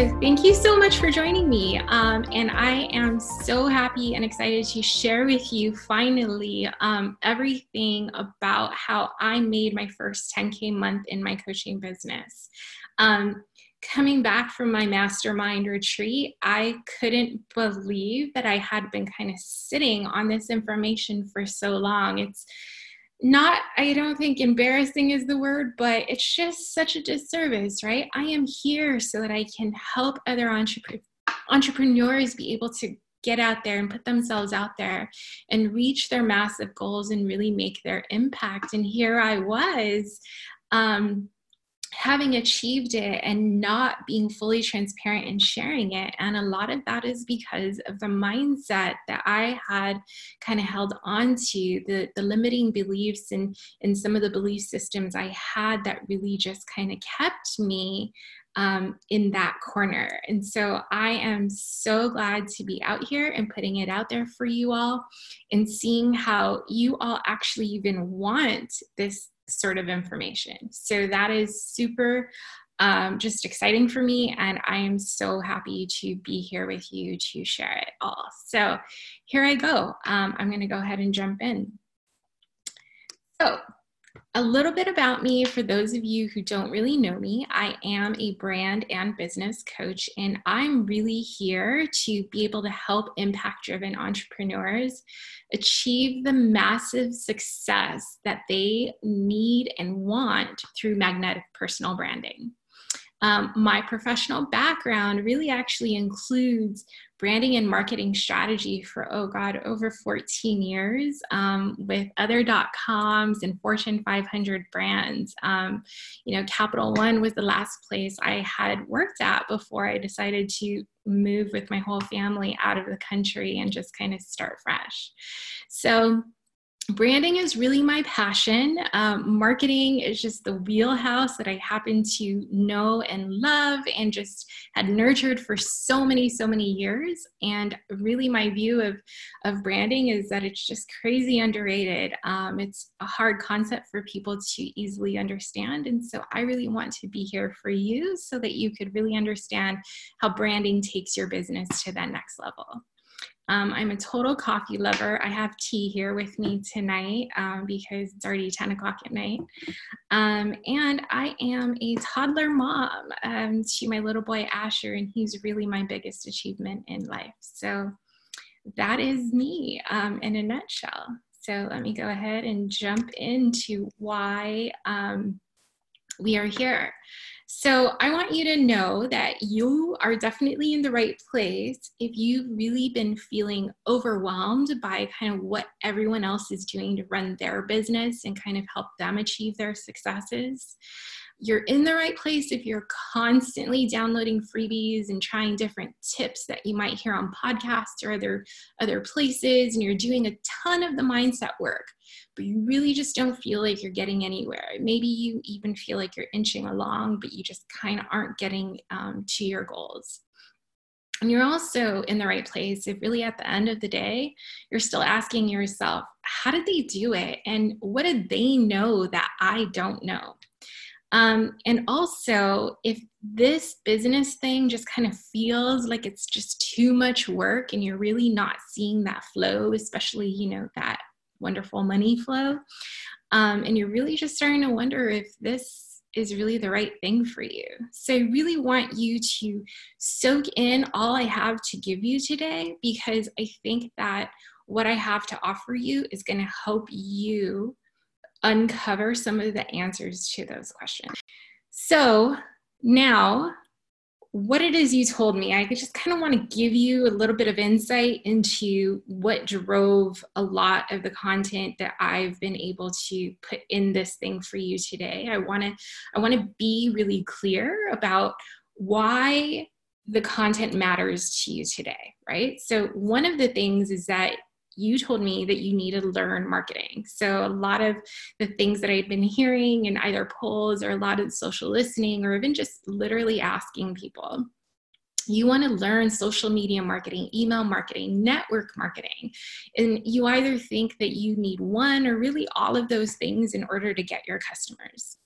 So, thank you so much for joining me. Um, and I am so happy and excited to share with you finally um, everything about how I made my first 10K month in my coaching business. Um, coming back from my mastermind retreat, I couldn't believe that I had been kind of sitting on this information for so long. It's not i don't think embarrassing is the word but it's just such a disservice right? I am here so that i can help other entrep- entrepreneurs be able to get out there and put themselves out there and reach their massive goals and really make their impact. And here i was um, having achieved it and not being fully transparent and sharing it. And a lot of that is because of the mindset that I had kind of held on to, the, the limiting beliefs and, and some of the belief systems I had that really just kind of kept me um, in that corner. And so I am so glad to be out here and putting it out there for you all and seeing how you all actually even want this sort of information. So that is super um, just exciting for me, and I am so happy to be here with you to share it all. So here I go. Um, I'm going to go ahead and jump in. So, a little bit about me for those of you who don't really know me. I am a brand and business coach, and I'm really here to be able to help impact driven entrepreneurs achieve the massive success that they need and want through magnetic personal branding. Um, my professional background really actually includes branding and marketing strategy for, oh God, over 14 years um, with other dot coms and Fortune 500 brands. Um, you know, Capital One was the last place I had worked at before I decided to move with my whole family out of the country and just kind of start fresh. So, branding is really my passion. Um, marketing is just the wheelhouse that I happen to know and love and just had nurtured for so many, so many years. And really, my view of, of branding is that it's just crazy underrated. Um, it's a hard concept for people to easily understand. And so, I really want to be here for you so that you could really understand how branding takes your business to that next level. Um, I'm a total coffee lover. I have tea here with me tonight um, because it's already 10 o'clock at night. Um, and I am a toddler mom um, to my little boy Asher, and he's really my biggest achievement in life. So that is me um, in a nutshell. So let me go ahead and jump into why um, we are here. So I want you to know that you are definitely in the right place if you've really been feeling overwhelmed by kind of what everyone else is doing to run their business and kind of help them achieve their successes you're in the right place if you're constantly downloading freebies and trying different tips that you might hear on podcasts or other other places and you're doing a ton of the mindset work but you really just don't feel like you're getting anywhere. Maybe you even feel like you're inching along but you just kind of aren't getting um, to your goals. And you're also in the right place if really at the end of the day you're still asking yourself how did they do it? And what did they know that i don't know um, and also, if this business thing just kind of feels like it's just too much work and you're really not seeing that flow, especially, you know, that wonderful money flow, um, and you're really just starting to wonder if this is really the right thing for you. So, I really want you to soak in all I have to give you today because I think that what I have to offer you is going to help you uncover some of the answers to those questions. So now what it is you told me, I just kind of want to give you a little bit of insight into what drove a lot of the content that I've been able to put in this thing for you today. I want to I want to be really clear about why the content matters to you today, right? So one of the things is that you told me that you need to learn marketing. So, a lot of the things that I'd been hearing in either polls or a lot of social listening, or even just literally asking people, you want to learn social media marketing, email marketing, network marketing. And you either think that you need one or really all of those things in order to get your customers.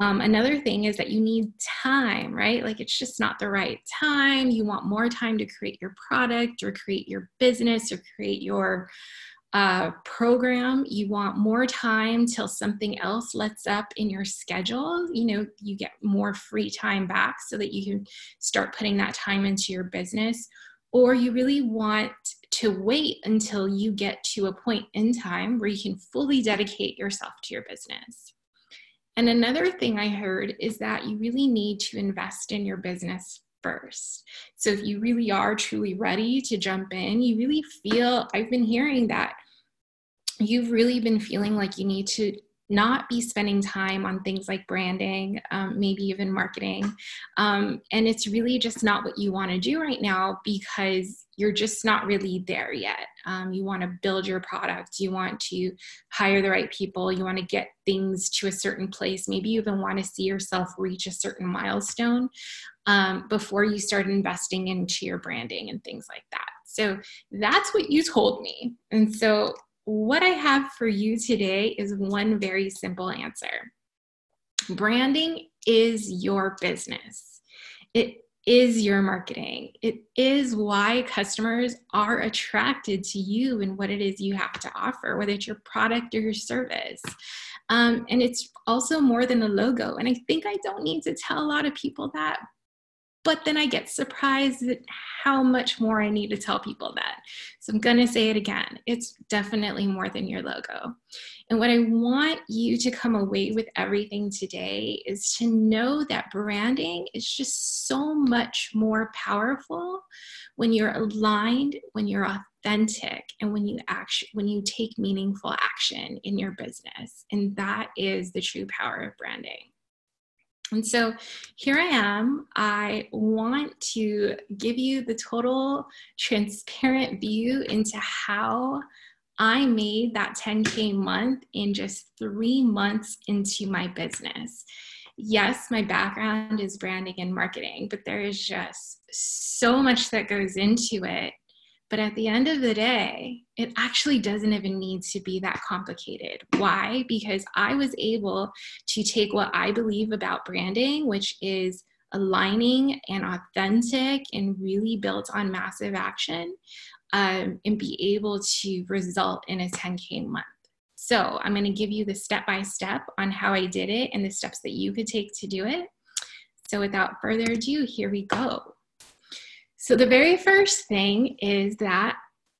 Um, another thing is that you need time, right? Like it's just not the right time. You want more time to create your product or create your business or create your uh, program. You want more time till something else lets up in your schedule. You know, you get more free time back so that you can start putting that time into your business. Or you really want to wait until you get to a point in time where you can fully dedicate yourself to your business. And another thing I heard is that you really need to invest in your business first. So if you really are truly ready to jump in, you really feel, I've been hearing that you've really been feeling like you need to not be spending time on things like branding, um, maybe even marketing. Um, and it's really just not what you want to do right now because you're just not really there yet. Um, you want to build your product, you want to hire the right people, you want to get things to a certain place. Maybe you even want to see yourself reach a certain milestone um, before you start investing into your branding and things like that. So that's what you told me. And so what I have for you today is one very simple answer branding is your business. It is your marketing. It is why customers are attracted to you and what it is you have to offer, whether it's your product or your service. Um, and it's also more than a logo. And I think I don't need to tell a lot of people that, but then I get surprised at how much more I need to tell people that. So I'm going to say it again. It's definitely more than your logo. And what I want you to come away with everything today is to know that branding is just so much more powerful when you're aligned, when you're authentic, and when you act when you take meaningful action in your business. And that is the true power of branding. And so here I am. I want to give you the total transparent view into how I made that 10K month in just three months into my business. Yes, my background is branding and marketing, but there is just so much that goes into it but at the end of the day, it actually doesn't even need to be that complicated. Why? Because I was able to take what I believe about branding, which is aligning and authentic and really built on massive action, um, and be able to result in a 10K month. So, I'm going to give you the step by step on how I did it and the steps that you could take to do it. So, without further ado, here we go. So, the very first thing is that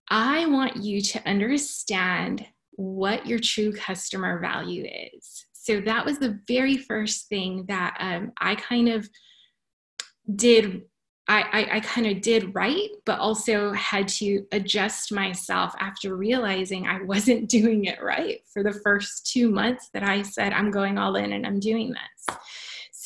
I want you to understand what your true customer value is. So, that was the very first thing that um, I kind of did. I, I, I kind of did right, but also had to adjust myself after realizing I wasn't doing it right for the first two months that I said, I'm going all in and I'm doing this.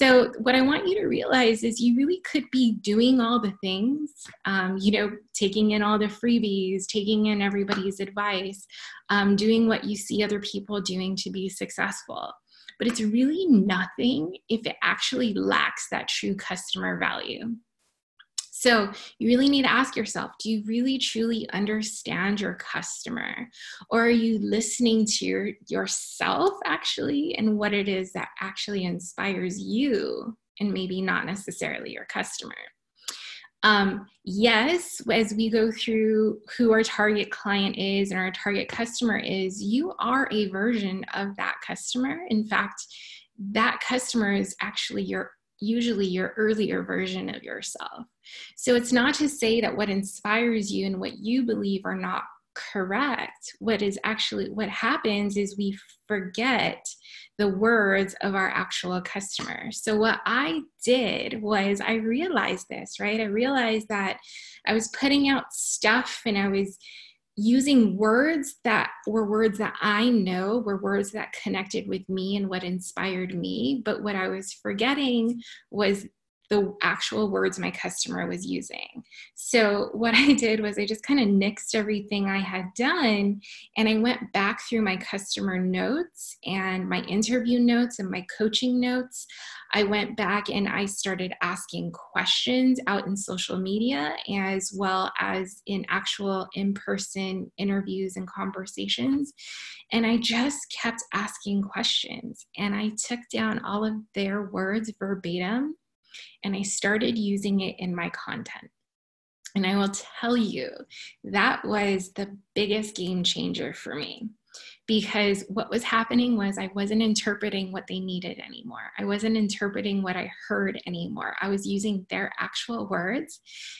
So, what I want you to realize is you really could be doing all the things, um, you know, taking in all the freebies, taking in everybody's advice, um, doing what you see other people doing to be successful. But it's really nothing if it actually lacks that true customer value. So you really need to ask yourself do you really truly understand your customer? Or are you listening to your, yourself actually and what it is that actually inspires you and maybe not necessarily your customer? Um, yes, as we go through who our target client is and our target customer is, you are a version of that customer. In fact, that customer is actually your usually your earlier version of yourself. So it's not to say that what inspires you and what you believe are not correct. What is actually what happens is we forget the words of our actual customer. So what I did was I realized this, right? I realized that I was putting out stuff and I was using words that were words that I know were words that connected with me and what inspired me. But what I was forgetting was the actual words my customer was using. So, what I did was I just kind of nixed everything I had done and I went back through my customer notes and my interview notes and my coaching notes. I went back and I started asking questions out in social media as well as in actual in person interviews and conversations. And I just kept asking questions and I took down all of their words verbatim and I started using it in my content. And I will tell you, that was the biggest game changer for me because what was happening was I wasn't interpreting what they needed anymore. I wasn't interpreting what I heard anymore. I was using their actual words.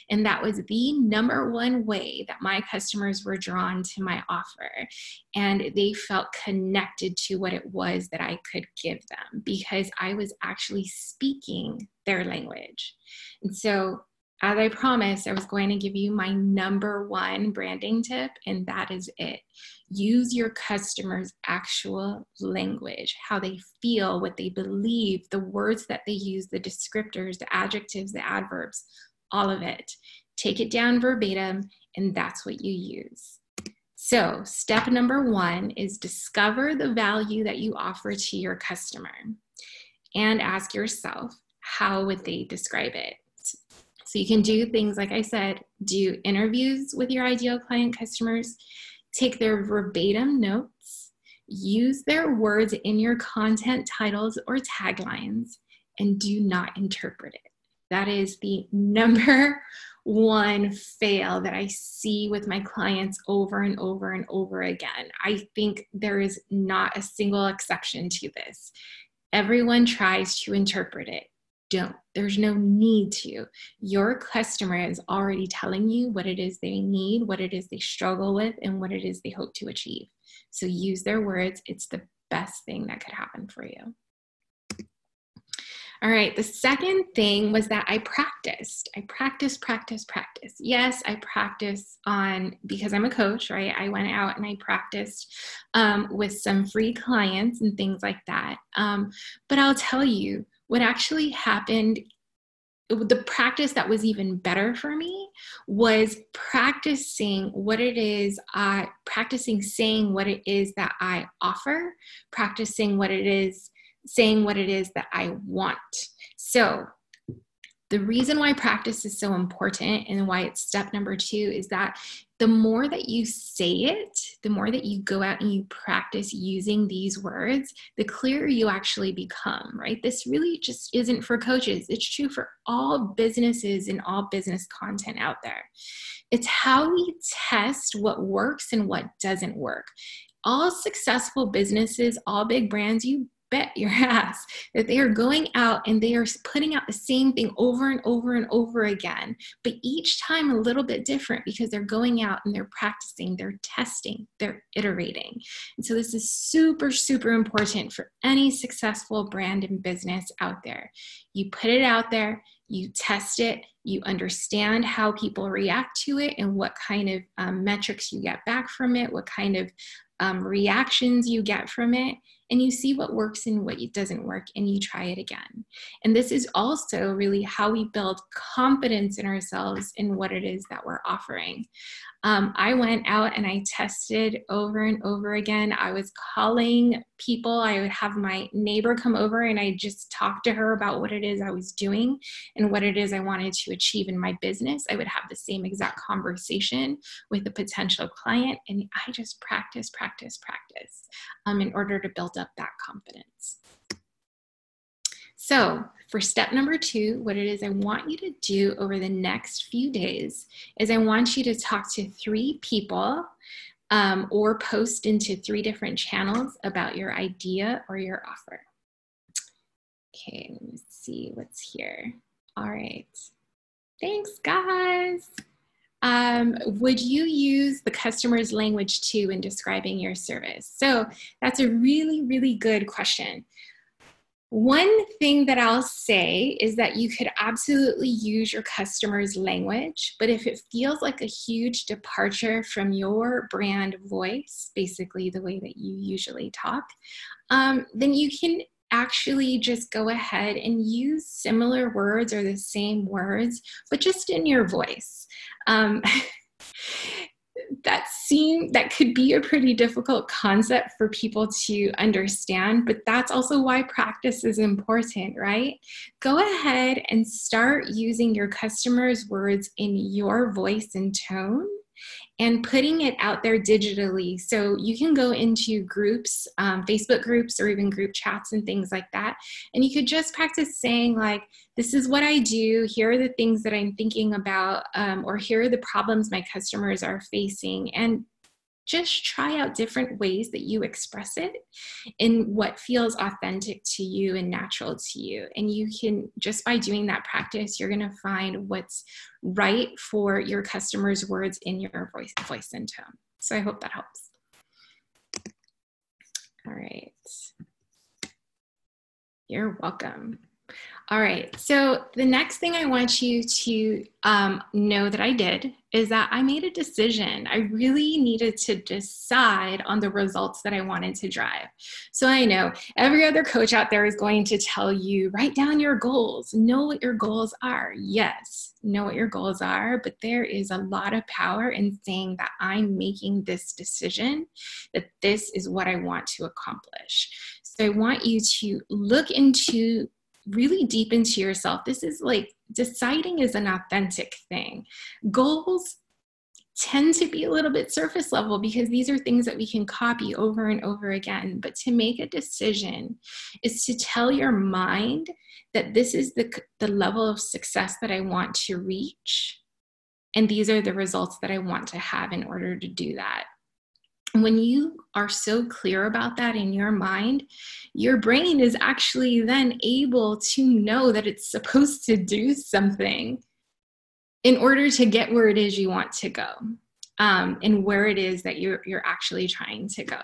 And that was the number one way that my customers were drawn to my offer. And they felt connected to what it was that I could give them because I was actually speaking their language. And so as I promised, I was going to give you my number one branding tip, and that is it. Use your customers' actual language, how they feel, what they believe, the words that they use, the descriptors, the adjectives, the adverbs, all of it. Take it down verbatim, and that's what you use. So, step number one is discover the value that you offer to your customer and ask yourself, how would they describe it? So you can do things like I said, do interviews with your ideal client customers, take their verbatim notes, use their words in your content titles or taglines, and do not interpret it. That is the number one fail that I see with my clients over and over and over again. I think there is not a single exception to this. Everyone tries to interpret it don't. There's no need to. Your customer is already telling you what it is they need, what it is they struggle with, and what it is they hope to achieve. So use their words. It's the best thing that could happen for you. All right, the second thing was that I practiced. I practiced, practice, practice. Yes, I practiced on because I'm a coach, right? I went out and I practiced um, with some free clients and things like that. Um, but I'll tell you, what actually happened the practice that was even better for me was practicing what it is I practicing saying what it is that I offer, practicing what it is saying what it is that I want. So, the reason why practice is so important and why it's step number 2 is that the more that you say it, the more that you go out and you practice using these words, the clearer you actually become, right? This really just isn't for coaches. It's true for all businesses and all business content out there. It's how we test what works and what doesn't work. All successful businesses, all big brands, you bet your ass that they are going out and they are putting out the same thing over and over and over again, but each time a little bit different because they're going out and they're practicing, they're testing, they're iterating. And so this is super, super important for any successful brand and business out there. You put it out there, you test it, you understand how people react to it and what kind of um, metrics you get back from it, what kind of um, reactions you get from it and you see what works and what doesn't work and you try it again. And this is also really how we build confidence in ourselves in what it is that we're offering. Um, I went out and I tested over and over again. I was calling people. I would have my neighbor come over and I just talk to her about what it is I was doing and what it is I wanted to achieve in my business. I would have the same exact conversation with a potential client, and I just practice, practice, practice um, in order to build up that confidence. So, for step number two, what it is I want you to do over the next few days is I want you to talk to three people um, or post into three different channels about your idea or your offer. Okay, let me see what's here. All right. Thanks, guys. um, would you use the customer's language too in describing your service? So that's a really, really good question. One thing that I'll say is that you could absolutely use your customer's language, but if it feels like a huge departure from your brand voice, basically the way that you usually talk, um, then you can actually just go ahead and use similar words or the same words, but just in your voice. Um, that seem that could be a pretty difficult concept for people to understand but that's also why practice is important right? Go ahead and start using your customers words in your voice and tone and putting it out there digitally. So you can go into groups, um, Facebook groups, or even group chats and things like that. And you could just practice saying, like, this is what I do. Here are the things that I'm thinking about, um, or here are the problems my customers are facing. And just try out different ways that you express it in what feels authentic to you and natural to you. And you can, just by doing that practice, you're going to find what's right for your customers' words in your voice, voice and tone. So I hope that helps. All right. You're welcome. All right. So the next thing I want you to um, know that I did is that I made a decision. I really needed to decide on the results that I wanted to drive. So I know every other coach out there is going to tell you write down your goals, know what your goals are. Yes, know what your goals are, but there is a lot of power in saying that I'm making this decision, that this is what I want to accomplish. So I want you to look into really deep into yourself. This is like deciding is an authentic thing. Goals tend to be a little bit surface level because these are things that we can copy over and over again. But to make a decision is to tell your mind that this is the, the level of success that I want to reach. And these are the results that I want to have in order to do that when you are so clear about that in your mind, your brain is actually then able to know that it's supposed to do something in order to get where it is you want to go um, and where it is that you're, you're actually trying to go.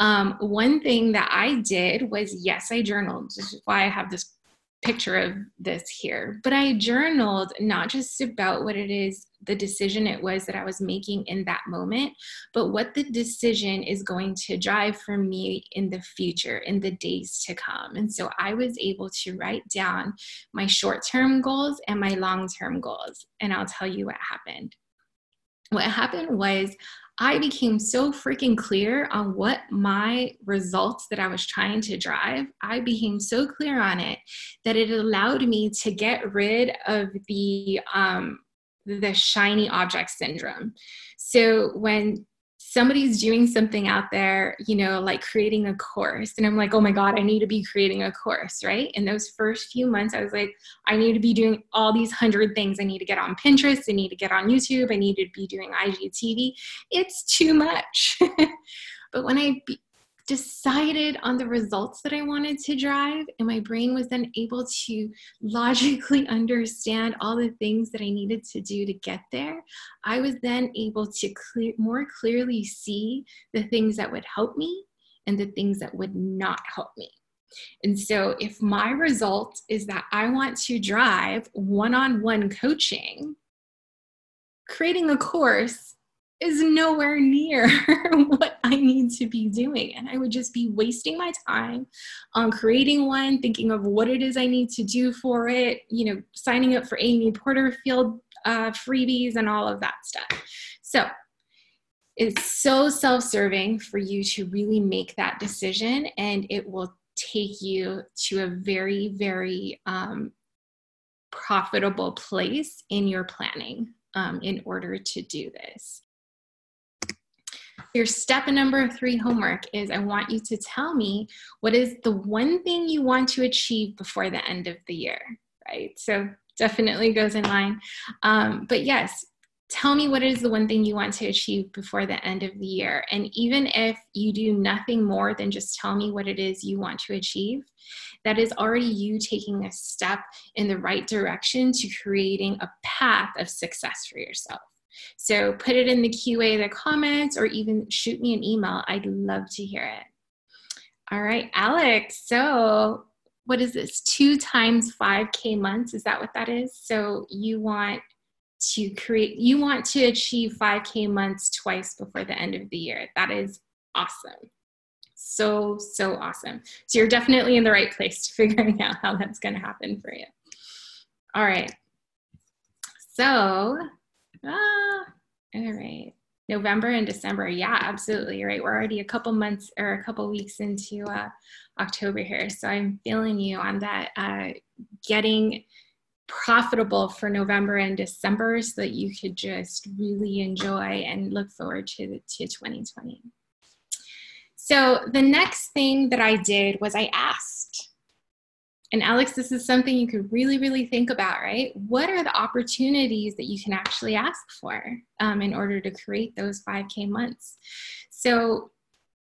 Um, one thing that I did was yes, I journaled, which is why I have this picture of this here, but I journaled not just about what it is, the decision it was that I was making in that moment, but what the decision is going to drive for me in the future, in the days to come. And so I was able to write down my short term goals and my long term goals. And I'll tell you what happened. What happened was I became so freaking clear on what my results that I was trying to drive. I became so clear on it that it allowed me to get rid of the um, the shiny object syndrome. So when somebody's doing something out there, you know, like creating a course. And I'm like, oh my God, I need to be creating a course, right? In those first few months, I was like, I need to be doing all these hundred things. I need to get on Pinterest. I need to get on YouTube. I need to be doing IGTV. It's too much. but when I decided on the results that I wanted to drive, and my brain was then able to logically understand all the things that I needed to do to get there, I was then able to clear, more clearly see the things that would help me and the things that would not help me. And so, if my result is that I want to drive one on one coaching, creating a course is nowhere near what I need to be doing. And I would just be wasting my time on creating one, thinking of what it is I need to do for it, you know, signing up for Amy Porterfield uh, freebies and all of that stuff. So it's so self serving for you to really make that decision, and it will take you to a very, very um, profitable place in your planning um, in order to do this. Your step number three homework is I want you to tell me what is the one thing you want to achieve before the end of the year, right? So definitely goes in line. Um, but yes, tell me what is the one thing you want to achieve before the end of the year. And even if you do nothing more than just tell me what it is you want to achieve, that is already you taking a step in the right direction to creating a path of success for yourself. So put it in the QA, the comments, or even shoot me an email. I'd love to hear it. All right, Alex. So what is this? Two times 5K months. Is that what that is? So you want to create, you want to achieve 5K months twice before the end of the year. That is awesome. So, so awesome. So you're definitely in the right place to figuring out how that's going to happen for you. All right. So, ah, all right. November and December. Yeah, absolutely. Right. We're already a couple months or a couple weeks into uh, October here. So I'm feeling you on that uh, getting profitable for November and December so that you could just really enjoy and look forward to, to 2020. So the next thing that I did was I asked, and Alex, this is something you could really, really think about, right? What are the opportunities that you can actually ask for um, in order to create those 5K months? So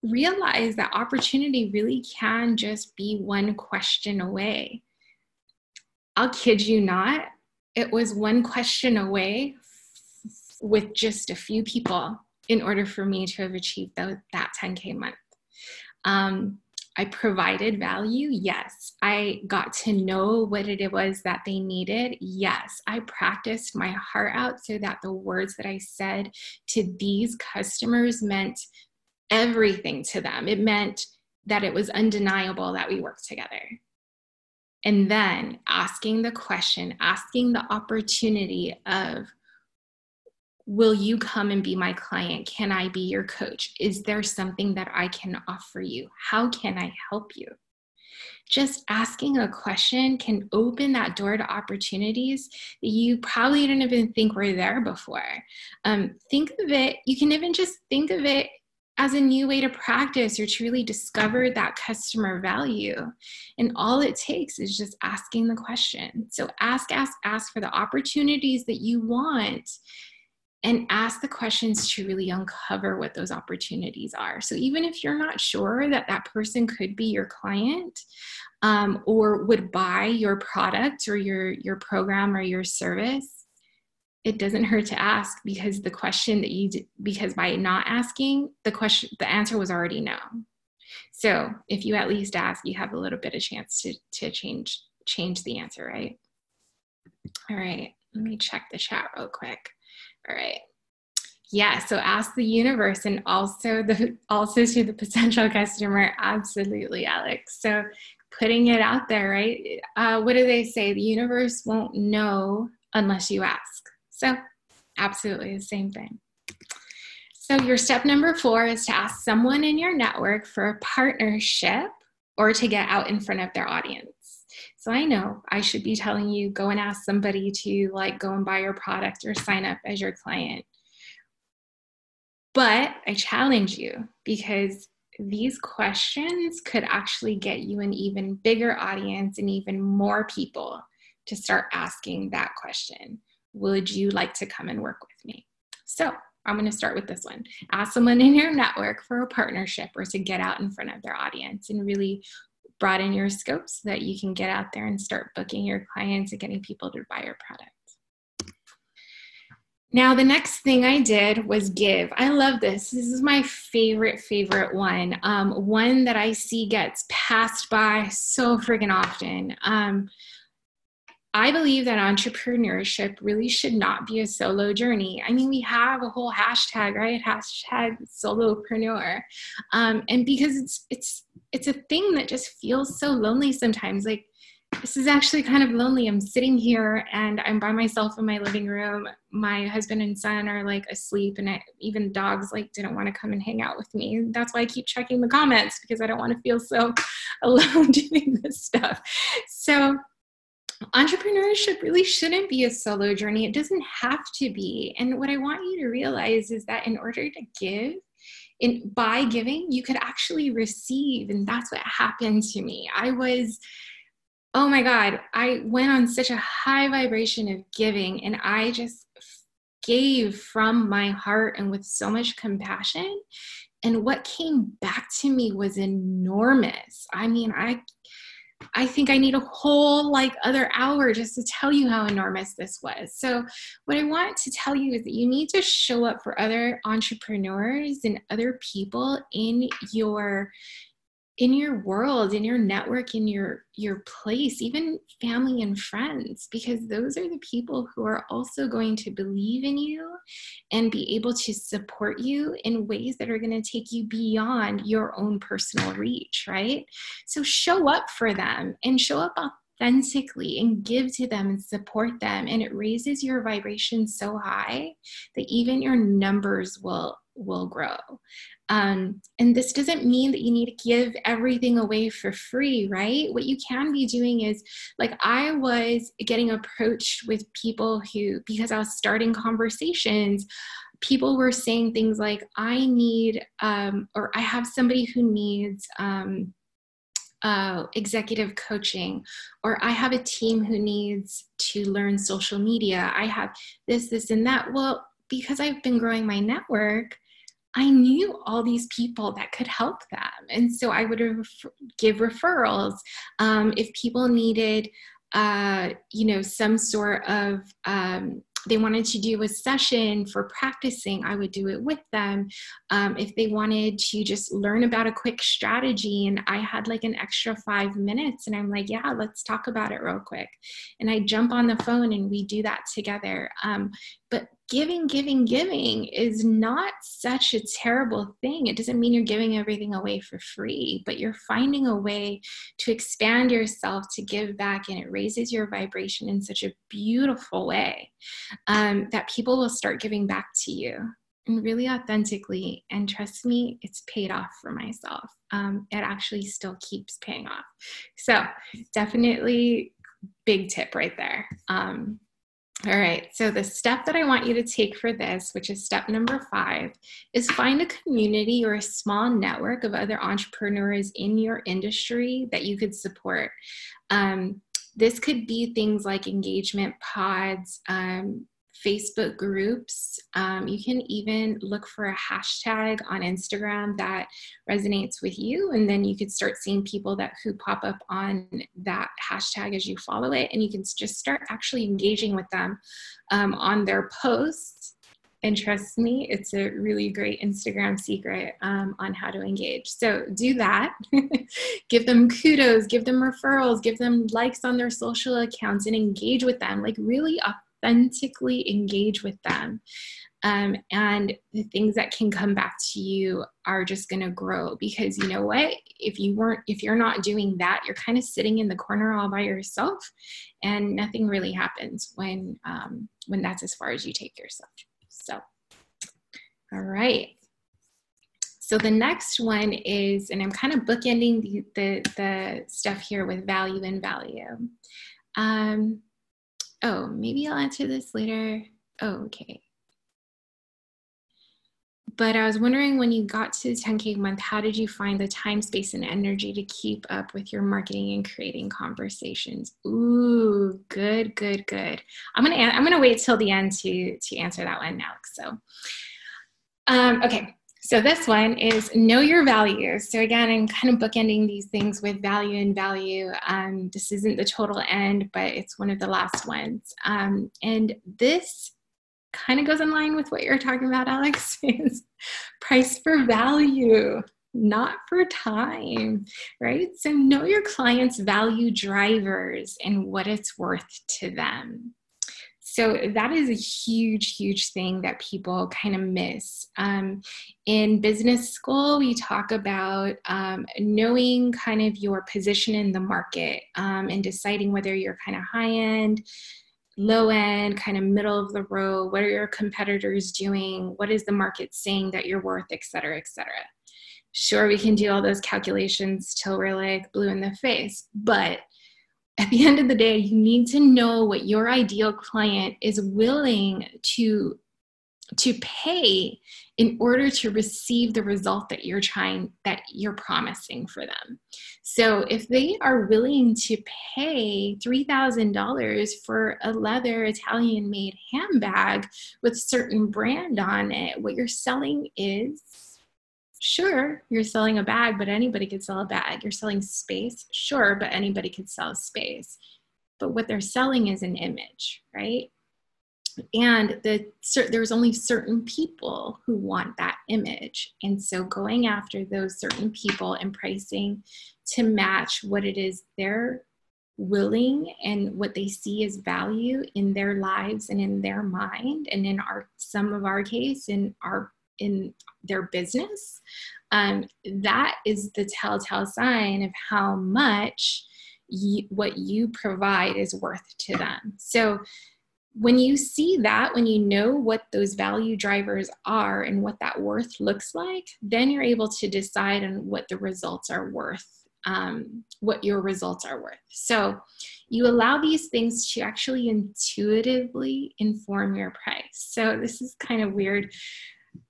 realize that opportunity really can just be one question away. I'll kid you not, it was one question away with just a few people in order for me to have achieved that 10K month. Um, I provided value. Yes. I got to know what it was that they needed. Yes. I practiced my heart out so that the words that I said to these customers meant everything to them. It meant that it was undeniable that we worked together. And then asking the question, asking the opportunity of, Will you come and be my client? Can I be your coach? Is there something that I can offer you? How can I help you? Just asking a question can open that door to opportunities that you probably didn't even think were there before. Um, think of it, you can even just think of it as a new way to practice or to really discover that customer value. And all it takes is just asking the question. So ask, ask, ask for the opportunities that you want and ask the questions to really uncover what those opportunities are. So even if you're not sure that that person could be your client um, or would buy your product or your your program or your service, it doesn't hurt to ask because the question that you because by not asking the question the answer was already no. So if you at least ask, you have a little bit of chance to to change change the answer, right? All right, let me check the chat real quick. All right. Yeah, so ask the universe and also the also to the potential customer. Absolutely, Alex. So putting it out there, right? Uh, what do they say? The universe won't know unless you ask. So absolutely the same thing. So your step number four is to ask someone in your network for a partnership or to get out in front of their audience. So I know I should be telling you go and ask somebody to like go and buy your product or sign up as your client. But I challenge you because these questions could actually get you an even bigger audience and even more people to start asking that question. Would you like to come and work with me? So I'm going to start with this one. Ask someone in your network for a partnership or to get out in front of their audience and really broaden your scope so that you can get out there and start booking your clients and getting people to buy your product. Now, the next thing I did was give. I love this. This is my favorite, favorite one. Um, one that I see gets passed by so freaking often. Um, I believe that entrepreneurship really should not be a solo journey. I mean, we have a whole hashtag, right? Hashtag solopreneur, um, and because it's it's it's a thing that just feels so lonely sometimes. Like this is actually kind of lonely. I'm sitting here and I'm by myself in my living room. My husband and son are like asleep, and I, even dogs like didn't want to come and hang out with me. That's why I keep checking the comments because I don't want to feel so alone doing this stuff. So entrepreneurship really shouldn't be a solo journey. It doesn't have to be. And what I want you to realize is that in order to give, in by giving, you could actually receive. And that's what happened to me. I was, oh my God, I went on such a high vibration of giving, and I just gave from my heart and with so much compassion. And what came back to me was enormous. I mean, I I think I need a whole like other hour just to tell you how enormous this was. So, what I want to tell you is that you need to show up for other entrepreneurs and other people in your in your world in your network in your your place even family and friends because those are the people who are also going to believe in you and be able to support you in ways that are going to take you beyond your own personal reach right? So show up for them and show up authentically and give to them and support them. And it raises your vibration so high that even your numbers will will grow um, and this doesn't mean that you need to give everything away for free, right? What you can be doing is like I was getting approached with people who, because I was starting conversations, people were saying things like, I need, um, or I have somebody who needs, um, uh, executive coaching, or I have a team who needs to learn social media. I have this, this, and that. Well, because I've been growing my network, I knew all these people that could help them. And so I would give referrals. Um, if people needed, uh, you know, some sort of, um, they wanted to do a session for practicing, I would do it with them. Um, if they wanted to just learn about a quick strategy and I had like an extra five minutes and I'm like, yeah, let's talk about it real quick. And I jump on the phone and we do that together. Um, but giving, giving, giving is not such a terrible thing. It doesn't mean you're giving everything away for free, but you're finding a way to expand yourself to give back, and it raises your vibration in such a beautiful way um, that people will start giving back to you and really authentically. And trust me, it's paid off for myself. Um, it actually still keeps paying off. So, definitely big tip right there. Um, all right, so the step that I want you to take for this, which is step number five, is find a community or a small network of other entrepreneurs in your industry that you could support. Um, this could be things like engagement pods, um, Facebook groups. Um, you can even look for a hashtag on Instagram that resonates with you, and then you could start seeing people that who pop up on that hashtag as you follow it, and you can just start actually engaging with them um, on their posts. And trust me, it's a really great Instagram secret um, on how to engage. So do that. give them kudos, give them referrals, give them likes on their social accounts, and engage with them. Like really authentically engage with them. Um, and the things that can come back to you are just going to grow because you know what? If you weren't if you're not doing that you're kind of sitting in the corner all by yourself and nothing really happens when um, when that's as far as you take yourself. So all right. So the next one is and i'm kind of bookending the the, the stuff here with value and value. Um, Oh, maybe I'll answer this later. Oh, okay. But I was wondering when you got to the 10K month, how did you find the time, space, and energy to keep up with your marketing and creating conversations? Ooh, good, good, good. I'm gonna I'm gonna wait till the end to to answer that one now. So, um, okay. So this one is know your values. So again, I'm kind of bookending these things with value and value. Um, this isn't the total end, but it's one of the last ones. Um, and this kind of goes in line with what you're talking about, Alex, is price for value, not for time, right? So know your client's value drivers and what it's worth to them. So that is a huge, huge thing that people kind of miss. Um, in business school, we talk about um, knowing kind of your position in the market um, and deciding whether you're kind of high end, low end, kind of middle of the road. What are your competitors doing? What is the market saying that you're worth, et cetera, et cetera. Sure, we can do all those calculations till we're like blue in the face, but at the end of the day, you need to know what your ideal client is willing to to pay in order to receive the result that you're trying that you're promising for them. So if they are willing to pay $3,000 for a leather Italian made handbag with certain brand on it, what you're selling is Sure, you're selling a bag, but anybody could sell a bag. You're selling space. Sure, but anybody could sell space. But what they're selling is an image, right? and the there's only certain people who want that image and so going after those certain people and pricing to match what it is they're willing and what they see as value in their lives and in their mind and in our some of our case in our in their business um, that is the telltale sign of how much what you provide is worth to them so when you see that, when you know what those value drivers are and what that worth looks like, then you're able to decide on what the results are worth, um, what your results are worth. So you allow these things to actually intuitively inform your price. So this is kind of weird.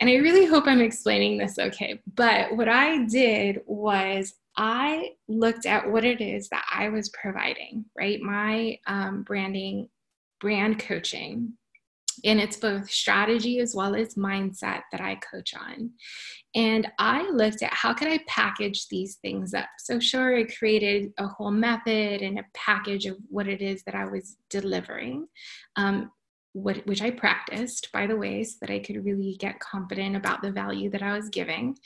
And I really hope I'm explaining this okay. But what I did was I looked at what it is that I was providing, right? My um, branding brand coaching. And it's both strategy as well as mindset that I coach on. And I looked at how could I package these things up. So sure, I created a whole method and a package of what it is that I was delivering. Um, what, which I practiced, by the way, so that I could really get confident about the value that I was giving.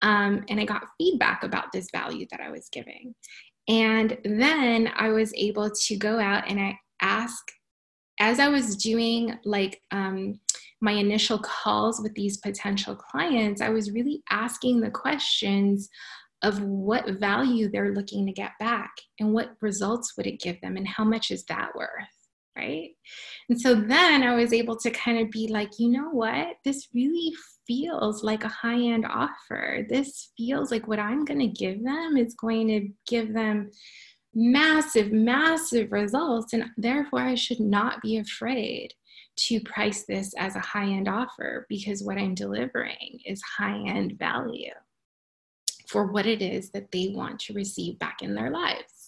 Um, and I got feedback about this value that I was giving. And then I was able to go out and I ask as I was doing like um, my initial calls with these potential clients, I was really asking the questions of what value they're looking to get back and what results would it give them and how much is that worth right and so then i was able to kind of be like you know what this really feels like a high end offer this feels like what i'm going to give them is going to give them massive, massive results. And therefore, I should not be afraid to price this as a high end offer because what I'm delivering is high end value for what it is that they want to receive back in their lives.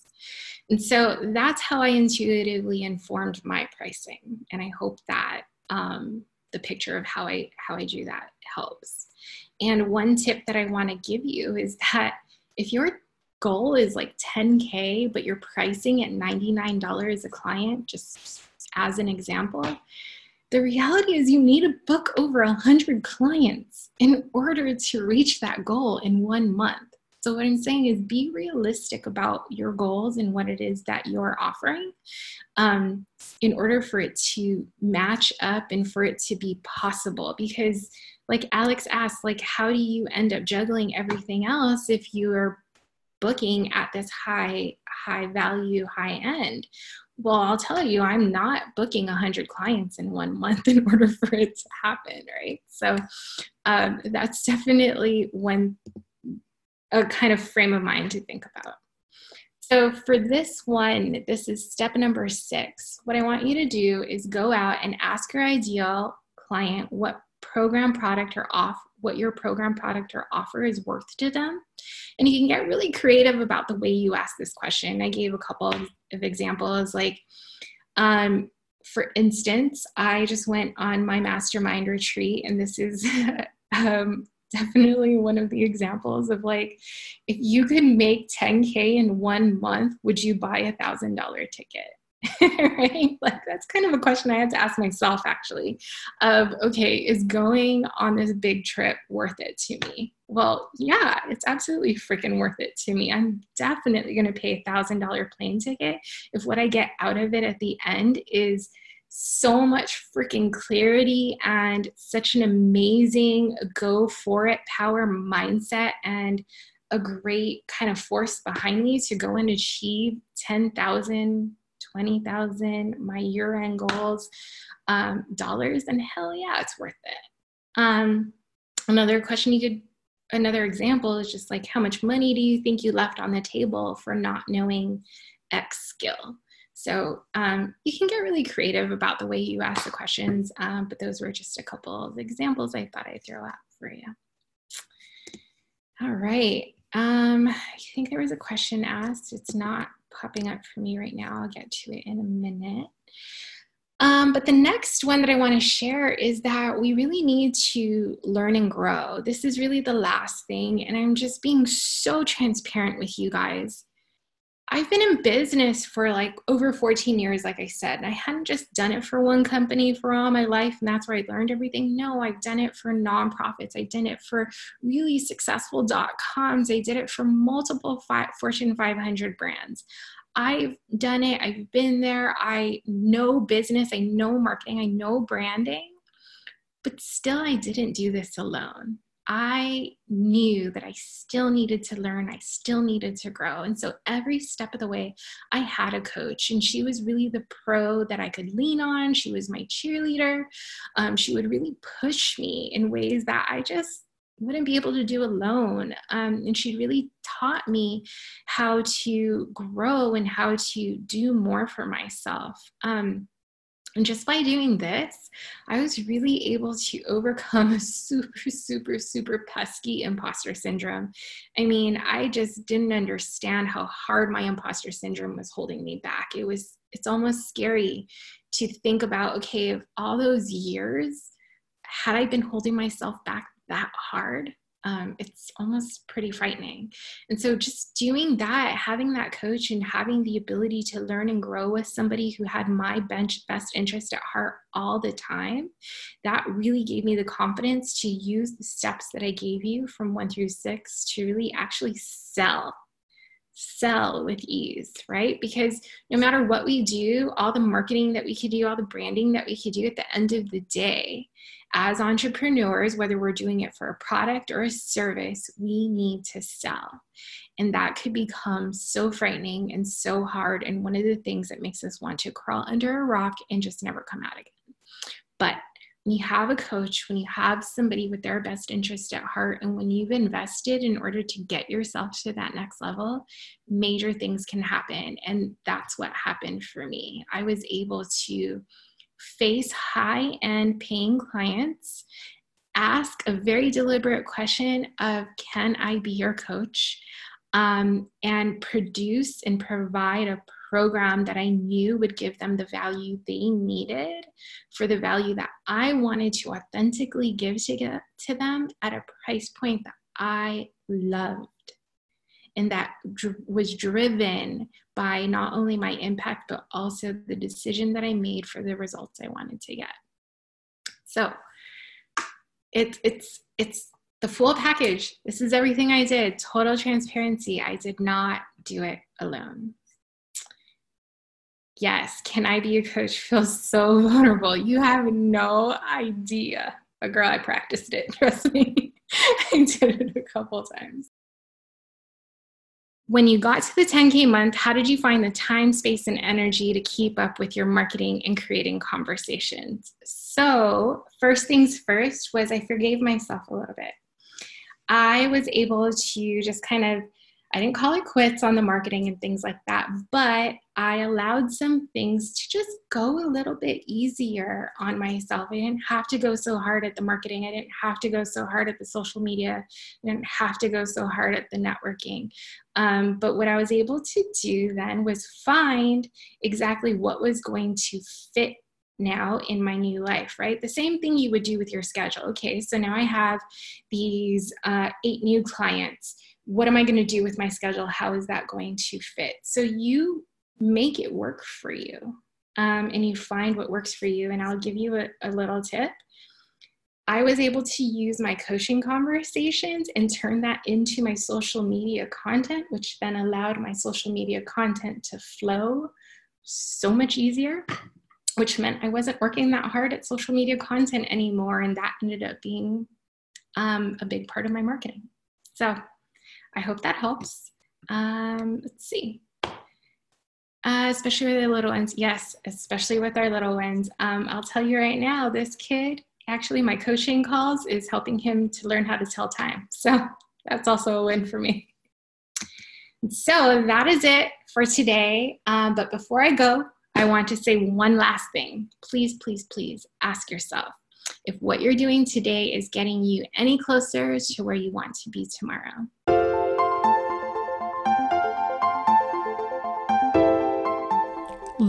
And so that's how I intuitively informed my pricing. And I hope that um, the picture of how I how I do that helps. And one tip that I want to give you is that if you're goal is like 10K, but you're pricing at $99 a client, just as an example, the reality is you need to book over 100 clients in order to reach that goal in one month. So, what I'm saying is be realistic about your goals and what it is that you're offering um, in order for it to match up and for it to be possible. Because, like Alex asked, like, how do you end up juggling everything else if you're booking at this high high value high end well i'll tell you i'm not booking 100 clients in one month in order for it to happen right so um, that's definitely one a kind of frame of mind to think about so for this one this is step number six what i want you to do is go out and ask your ideal client what program product or off what your program product or offer is worth to them. And you can get really creative about the way you ask this question. I gave a couple of, examples like, um, for instance, I just went on my mastermind retreat, and this is um, definitely one of the examples of like, if you could make 10K in one month, would you buy a thousand dollar ticket? right? Like that's kind of a question I had to ask myself actually of okay, is going on this big trip worth it to me? Well, yeah, it's absolutely freaking worth it to me. I'm definitely going to pay a thousand dollar plane ticket if what I get out of it at the end is so much freaking clarity and such an amazing go for it power mindset and a great kind of force behind me to go and achieve 10,000 20,000, my year end goals, um, dollars, and hell yeah, it's worth it. Um, another question you could, another example is just like, how much money do you think you left on the table for not knowing X skill? So um, you can get really creative about the way you ask the questions, um, but those were just a couple of examples I thought I'd throw out for you. All right. Um, I think there was a question asked. It's not popping up for me right now. I'll get to it in a minute. Um, but the next one that I want to share is that we really need to learn and grow. This is really the last thing. And I'm just being so transparent with you guys. I've been in business for like over 14 years, like I said, and I hadn't just done it for one company for all my life, and that's where I learned everything. No, I've done it for nonprofits. I did it for really successful dot coms. I did it for multiple Fortune 500 brands. I've done it, I've been there, I know business, I know marketing, I know branding, but still, I didn't do this alone. I knew that I still needed to learn, I still needed to grow. And so every step of the way, I had a coach, and she was really the pro that I could lean on. She was my cheerleader. Um, she would really push me in ways that I just wouldn't be able to do alone. Um, and she really taught me how to grow and how to do more for myself. Um, and just by doing this, I was really able to overcome a super, super, super pesky imposter syndrome. I mean, I just didn't understand how hard my imposter syndrome was holding me back. It was, it's almost scary to think about okay, of all those years, had I been holding myself back that hard, um, it's almost pretty frightening. And so, just doing that, having that coach, and having the ability to learn and grow with somebody who had my bench best interest at heart all the time, that really gave me the confidence to use the steps that I gave you from one through six to really actually sell sell with ease, right? Because no matter what we do, all the marketing that we could do, all the branding that we could do at the end of the day, as entrepreneurs, whether we're doing it for a product or a service, we need to sell. And that could become so frightening and so hard. And one of the things that makes us want to crawl under a rock and just never come out again. But when you have a coach, when you have somebody with their best interest at heart, and when you've invested in order to get yourself to that next level, major things can happen. And that's what happened for me. I was able to face high end paying clients, ask a very deliberate question of, Can I be your coach? Um, and produce and provide a program that I knew would give them the value they needed for the value that I wanted to authentically give to, get, to them at a price point that I loved and that dr- was driven by not only my impact but also the decision that I made for the results I wanted to get. So it's it's it's the full package. This is everything I did. Total transparency. I did not do it alone. Yes, can I be a coach feels so vulnerable. You have no idea. A girl, I practiced it. Trust me. I did it a couple times when you got to the 10K month, how did you find the time, space, and energy to keep up with your marketing and creating conversations? So, first things first was I forgave myself a little bit. I was able to just kind of I didn't call it quits on the marketing and things like that, but I allowed some things to just go a little bit easier on myself. I didn't have to go so hard at the marketing. I didn't have to go so hard at the social media. I didn't have to go so hard at the networking. Um, but what I was able to do then was find exactly what was going to fit now in my new life, right? The same thing you would do with your schedule. Okay, so now I have these uh, eight new clients what am I going to do with my schedule? How is that going to fit? So you make it work for you um, and you find what works for you. And I'll give you a, a little tip. I was able to use my coaching conversations and turn that into my social media content, which then allowed my social media content to flow so much easier, which meant I wasn't working that hard at social media content anymore. And that ended up being um, a big part of my marketing. So I hope that helps. Um, let's see. Uh, especially with the little ones. Yes, especially with our little ones. Um, I'll tell you right now, this kid, actually, my coaching calls is helping him to learn how to tell time. So that's also a win for me. So that is it for today. Um, but before I go, I want to say one last thing. Please, please, please ask yourself if what you're doing today is getting you any closer to where you want to be tomorrow.